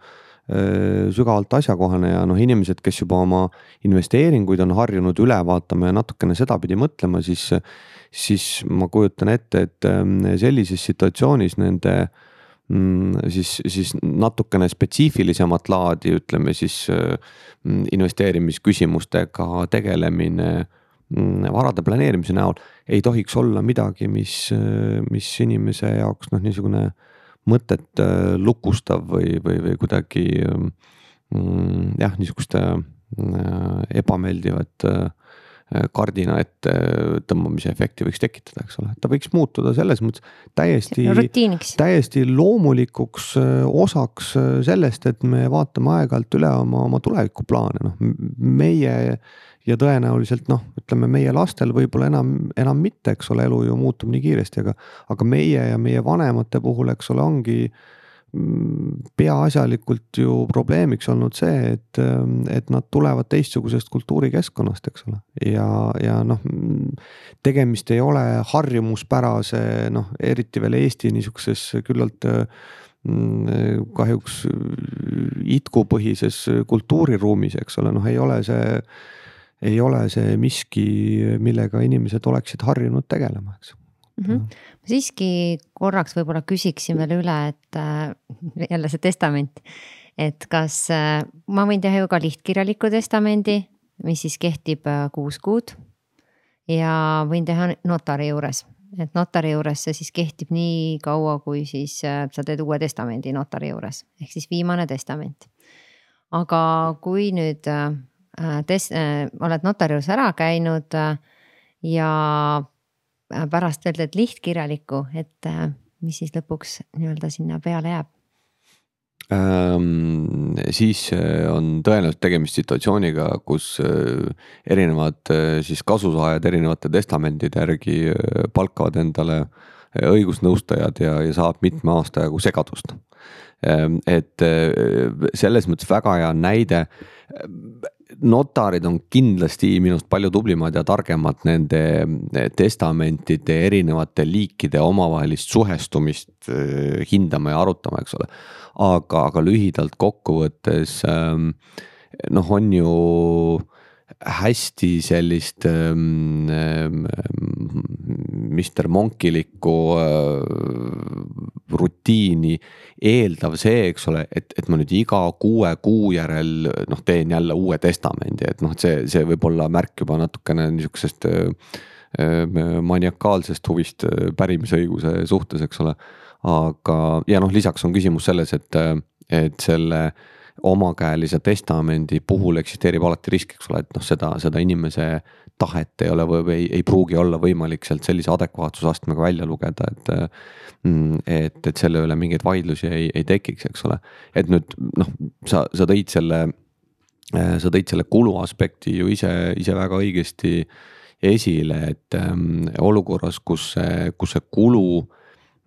sügavalt asjakohane ja noh, inimesed, kes juba oma investeeringuid on harjunud üle vaatama ja natukene sedapidi mõtlema, siis, siis ma kujutan ette, et ähm, sellises situatsioonis nende mm, siis, siis natukene spetsiifilisemat laadi, ütleme siis äh, investeerimisküsimustega tegelemine mm, varade planeerimise näol ei tohiks olla midagi, mis, mis inimese jaoks noh, niisugune mõtet äh, lukustav või, või, või kuidagi mm, jah, niisugust äh, ebameeldivat äh, kardina ette tõmbamise efekti võiks tekitada, eks ole, ta võiks muutuda selles mõttes täiesti, täiesti loomulikuks osaks sellest, et me vaatame aeg-ajalt üle oma, oma tulevikuplaane, noh meie ja tõenäoliselt noh, ütleme meie lastel võib-olla enam, enam mitte, eks ole, elu ju muutub nii kiiresti, aga, aga meie ja meie vanemate puhul, eks ole, ongi mm, peaasjalikult ju probleemiks olnud see, et, et nad tulevad teistsugusest kultuurikeskkonnast, eks ole. ja, ja noh, tegemist ei ole harjumuspärase noh, eriti veel Eesti niisuguses küllalt mm, kahjuks itkupõhises kultuuriruumis, eks ole, noh, ei ole see ei ole see miski, millega inimesed oleksid harjunud tegelema, eks mm. -hmm. ma siiski korraks võib-olla küsiksin veel üle, et äh, jälle see testament, et kas äh, ma võin teha ju ka lihtkirjaliku testamendi, mis siis kehtib äh, kuus kuud. ja võin teha notari juures, et notari juures see siis kehtib nii kaua, kui siis äh, sa teed uue testamendi notari juures, ehk siis viimane testament. aga kui nüüd äh, Äh, tes-, äh, oled notari juures ära käinud äh, ja pärast veel teed lihtkirjalikku, et mis siis lõpuks nii-öelda sinna peale jääb? Ähm, siis on tõenäoliselt tegemist situatsiooniga, kus erinevad siis kasusaajad erinevate testamentide järgi palkavad endale õigusnõustajad ja, ja saab mitme aasta jagu segadust. Ehm, et selles mõttes väga hea näide notarid on kindlasti minust palju tublimad ja targemad nende testamentide erinevate liikide omavahelist suhestumist hindama ja arutama, eks ole. aga, aga lühidalt kokkuvõttes ähm, noh, on ju hästi sellist ähm, ähm, Mr Monkilikku äh, rutiini eeldav see, eks ole, et, et ma nüüd iga kuue kuu järel noh, teen jälle uue testamendi, et noh, et see, see võib olla märk juba natukene niisugusest äh, äh maniakaalsest huvist äh, pärimisõiguse suhtes, eks ole. aga, ja noh, lisaks on küsimus selles, et, äh, et selle äh, omakäelise testamendi puhul eksisteerib alati risk, eks ole, et noh, seda, seda inimese tahet ei ole või, või ei, ei pruugi olla võimalik sealt sellise adekvaatsusastmega välja lugeda, et. Mm, et, et selle üle mingeid vaidlusi ei, ei tekiks, eks ole, et nüüd noh, sa, sa tõid selle, sa tõid selle kulu aspekti ju ise, ise väga õigesti esile, et ähm, olukorras, kus see, kus see kulu Äh,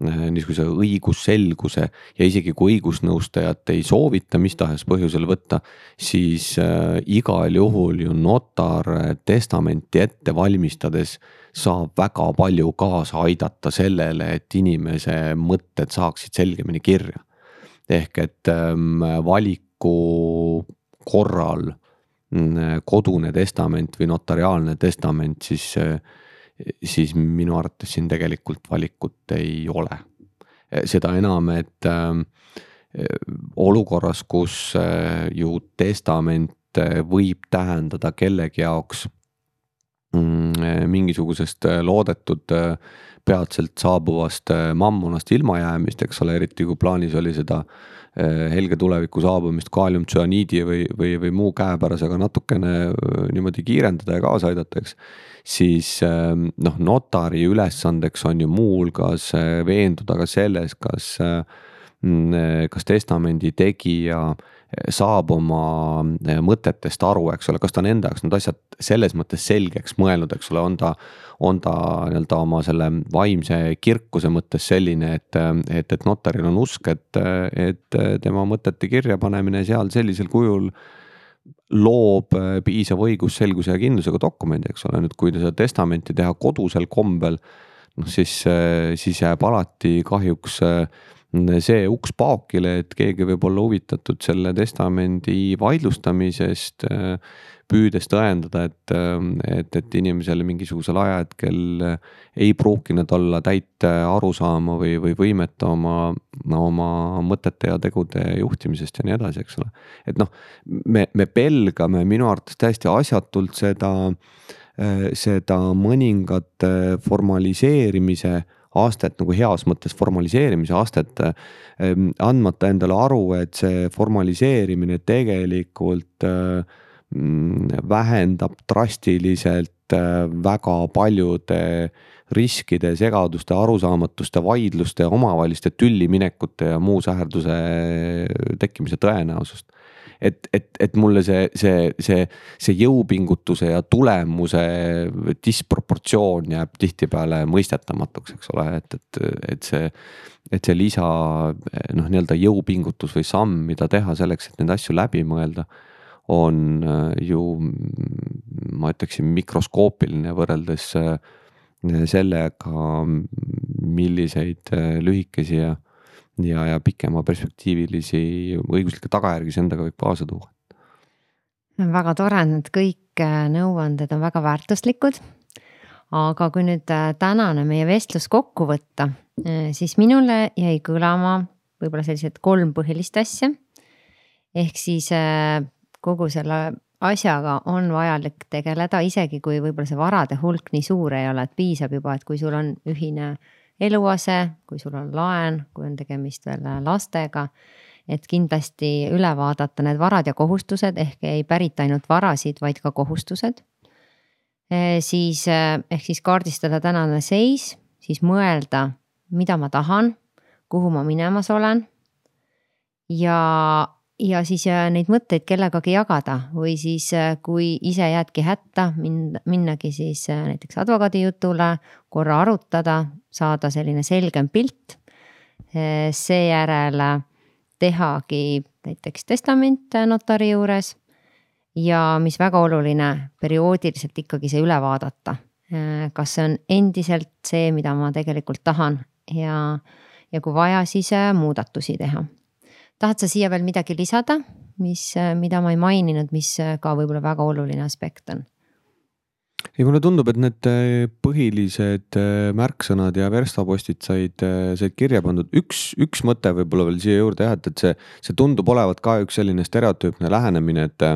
niisuguse õigusselguse ja isegi kui õigusnõustajat ei soovita mis tahes põhjusel võtta, siis äh, igal juhul ju notar testamenti ette valmistades saab väga palju kaasa aidata sellele, et inimese mõtted saaksid selgemini kirja. ehk et ähm, valiku korral mm, kodune testament või notariaalne testament, siis äh, siis minu arvates siin tegelikult valikut ei ole. seda enam, et äh, olukorras, kus äh, ju testament äh, võib tähendada kellegi jaoks mm, mingisugusest loodetud peatselt saabuvast mammonast ilmajäämist, eks ole, eriti kui plaanis oli seda helge tuleviku saabumist kaaliumtsüaniidi või, või, või muu käepärasega natukene niimoodi kiirendada ja kaasa aidata, eks siis ähm, noh, notari ülesandeks on ju muuhulgas äh, veenduda ka selles, kas, äh, mm, äh, kas testamendi tegija saab oma mõtetest aru, eks ole, kas ta on enda jaoks need asjad selles mõttes selgeks mõelnud, eks ole, on ta, on ta nii-öelda oma selle vaimse kirkuse mõttes selline, et, et, et notaril on usk, et, et tema mõtete kirjapanemine seal sellisel kujul loob äh, piisava õigusselguse ja kindlusega dokumendi, eks ole, nüüd kui seda testamenti teha kodusel kombel. noh, siis, äh, siis jääb alati kahjuks äh, see uks paokile, et keegi võib olla huvitatud selle testamendi vaidlustamisest püüdes tõendada, et, et, et inimesel mingisugusel ajahetkel ei pruukinud olla täit arusaama või, või võimet oma, oma mõtete ja tegude juhtimisest ja nii edasi, eks ole. et noh, me, me pelgame minu arvates täiesti asjatult seda, seda mõningat formaliseerimise astet nagu heas mõttes formaliseerimise astet, andmata endale aru, et see formaliseerimine tegelikult Mm, vähendab drastiliselt äh, väga paljude riskide, segaduste, arusaamatuste, vaidluste, omavaheliste tülliminekute ja muu säherduse tekkimise tõenäosust. Et, et, et mulle see, see, see, see jõupingutuse ja tulemuse disproportsioon jääb tihtipeale mõistetamatuks, eks ole, et, et, et see et see lisa noh, nii-öelda jõupingutus või samm, mida teha selleks, et neid asju läbi mõelda on äh, ju ma ütleksin mikroskoopiline võrreldes äh, sellega, milliseid äh, lühikesi ja, ja, ja pikema perspektiivilisi õiguslikke tagajärgi see endaga võib kaasa tuua. väga tore, need kõik nõuanded on väga väärtuslikud. aga kui nüüd tänane meie vestlus kokku võtta, siis minule jäi kõlama võib-olla sellised kolm põhilist asja. ehk siis kogu selle asjaga on vajalik tegeleda, isegi kui võib-olla see varade hulk nii suur ei ole, et piisab juba, et kui sul on ühine eluase, kui sul on laen, kui on tegemist veel lastega. et kindlasti üle vaadata need varad ja kohustused ehk ei pärita ainult varasid, vaid ka kohustused. E, siis ehk siis kaardistada tänane seis, siis mõelda, mida ma tahan, kuhu ma minemas olen. ja ja siis äh, neid mõtteid kellegagi jagada või siis, äh, kui ise jäädki hätta, mind, minnagi siis äh, näiteks advokaadi jutule, korra arutada, saada selline selgem pilt. seejärel tehagi näiteks testament notari juures. ja mis väga oluline, perioodiliselt ikkagi see üle vaadata. kas see on endiselt see, mida ma tegelikult tahan ja, ja kui vaja, siis muudatusi teha tahad sa siia veel midagi lisada, mis, mida ma ei maininud, mis ka võib-olla väga oluline aspekt on? ei, mulle tundub, et need äh, põhilised äh, märksõnad ja verstapostid said, äh, said kirja pandud. üks, üks mõte võib-olla veel siia juurde jah, et, et see, see tundub olevat ka üks selline stereotüüpne lähenemine, et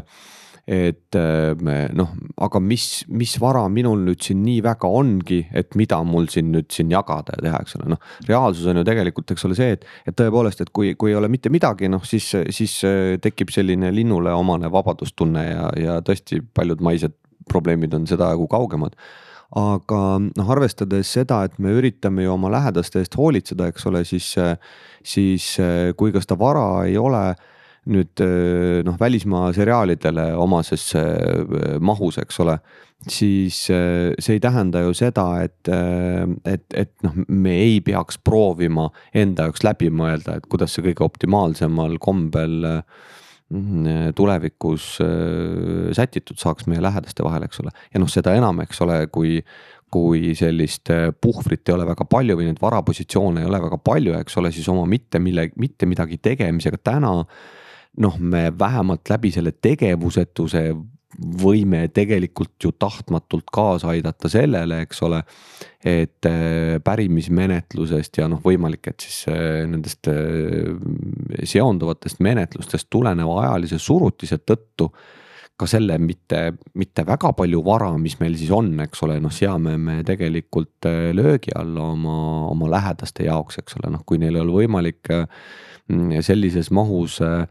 et äh, noh, aga mis, mis vara minul nüüd siin nii väga ongi, et mida mul siin nüüd siin jagada ja teha, eks ole, noh. reaalsus on ju tegelikult, eks ole, see, et, et tõepoolest, et kui, kui ei ole mitte midagi, noh siis, siis äh, tekib selline linnule omane vabadustunne ja, ja tõesti paljud maised probleemid on seda jagu kaugemad aga noh, arvestades seda, et me üritame ju oma lähedaste eest hoolitseda, eks ole, siis, siis kui ka seda vara ei ole nüüd äh, noh, välismaa seriaalidele omases äh, mahus, eks ole. siis äh, see ei tähenda ju seda, et, et, et noh, me ei peaks proovima enda jaoks läbi mõelda, et kuidas see kõige optimaalsemal kombel tulevikus sätitud saaks meie lähedaste vahel, eks ole. ja noh, seda enam, eks ole, kui kui sellist puhvrit ei ole väga palju või neid varapositsioone ei ole väga palju, eks ole, siis oma mitte mille, mitte midagi tegemisega täna noh, me vähemalt läbi selle tegevusetuse võime tegelikult ju tahtmatult kaasa aidata sellele, eks ole. et äh, pärimismenetlusest ja noh, võimalik, et siis äh, nendest äh, seonduvatest menetlustest tuleneva ajalise surutise tõttu ka selle mitte, mitte väga palju vara, mis meil siis on, eks ole, noh, seame me tegelikult löögi alla oma, oma lähedaste jaoks, eks ole, noh, kui neil ei ole võimalik sellises mahus äh,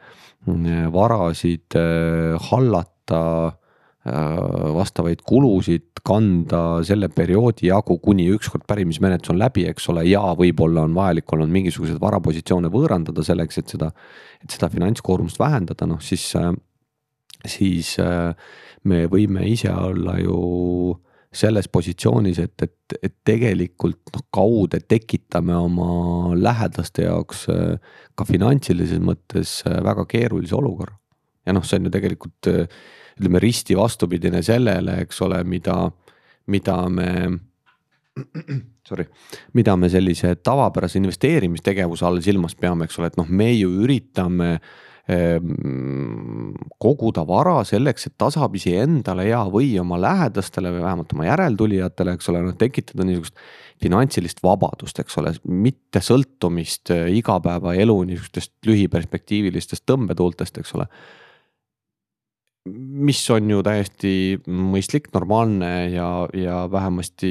varasid äh, hallata, äh, vastavaid kulusid kanda selle perioodi jagu, kuni ükskord pärimismenetlus on läbi, eks ole, ja võib-olla on vajalik olnud mingisuguseid varapositsioone võõrandada selleks, et seda, et seda finantskoormust vähendada, noh siis, äh, siis me võime ise olla ju selles positsioonis, et, et, et tegelikult noh, kaude tekitame oma lähedaste jaoks äh, ka finantsilises mõttes äh, väga keerulise olukorra. ja noh, see on ju tegelikult äh, ütleme risti vastupidine sellele, eks ole, mida, mida me sorry, mida me sellise tavapärase investeerimistegevuse all silmas peame, eks ole, et noh, me ju üritame äh, koguda vara selleks, et tasapisi endale ja, või oma lähedastele või vähemalt oma järeltulijatele, eks ole, noh tekitada niisugust finantsilist vabadust, eks ole, mitte sõltumist eh, igapäevaelu niisugustest lühiperspektiivilistest tõmbetuultest, eks ole. Mis on ju täiesti mõistlik, normaalne ja, ja vähemasti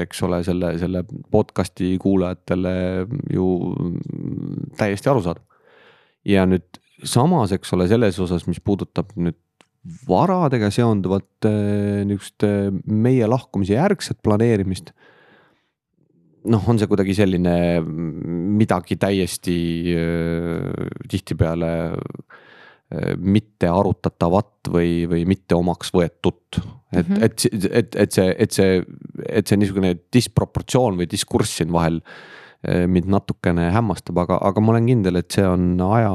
eks ole, selle, selle podcast'i kuulajatele ju täiesti arusaadav ja nüüd samas, eks ole, selles osas, mis puudutab nüüd varadega seonduvat äh, niisugust äh, meie lahkumise järgset planeerimist. noh, on see kuidagi selline midagi täiesti äh, tihtipeale mitte arutatavat või, või mitte omaks võetut. et mm, -hmm. et, et, et see, et see, et see niisugune disproportsioon või diskurss siin vahel Eh, mind natukene hämmastab, aga, aga ma olen kindel, et see on aja,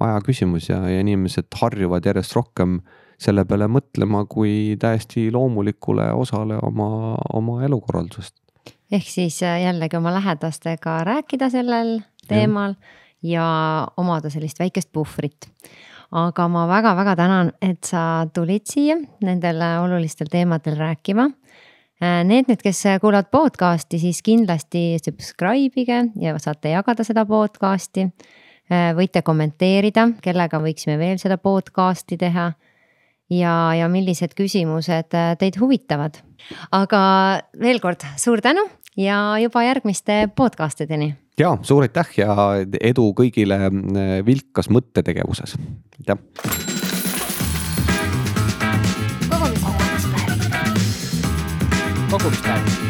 aja küsimus ja, ja inimesed harjuvad järjest rohkem selle peale mõtlema kui täiesti loomulikule osale oma, oma elukorraldusest. ehk siis äh, jällegi oma lähedastega rääkida sellel teemal ja, ja omada sellist väikest puhvrit. Aga ma väga-väga tänan, et sa tulid siia nendel olulistel teemadel rääkima. Äh, need nüüd, kes kuulavad podcast'i, siis kindlasti subscribe ige ja saate jagada seda podcast'i. Äh, võite kommenteerida, kellega võiksime veel seda podcast'i teha. ja, ja millised küsimused äh, teid huvitavad. aga veel kord suur tänu ja juba järgmiste podcast ideni. ja suur aitäh ja edu kõigile vilkas mõttetegevuses, aitäh. 過去期待。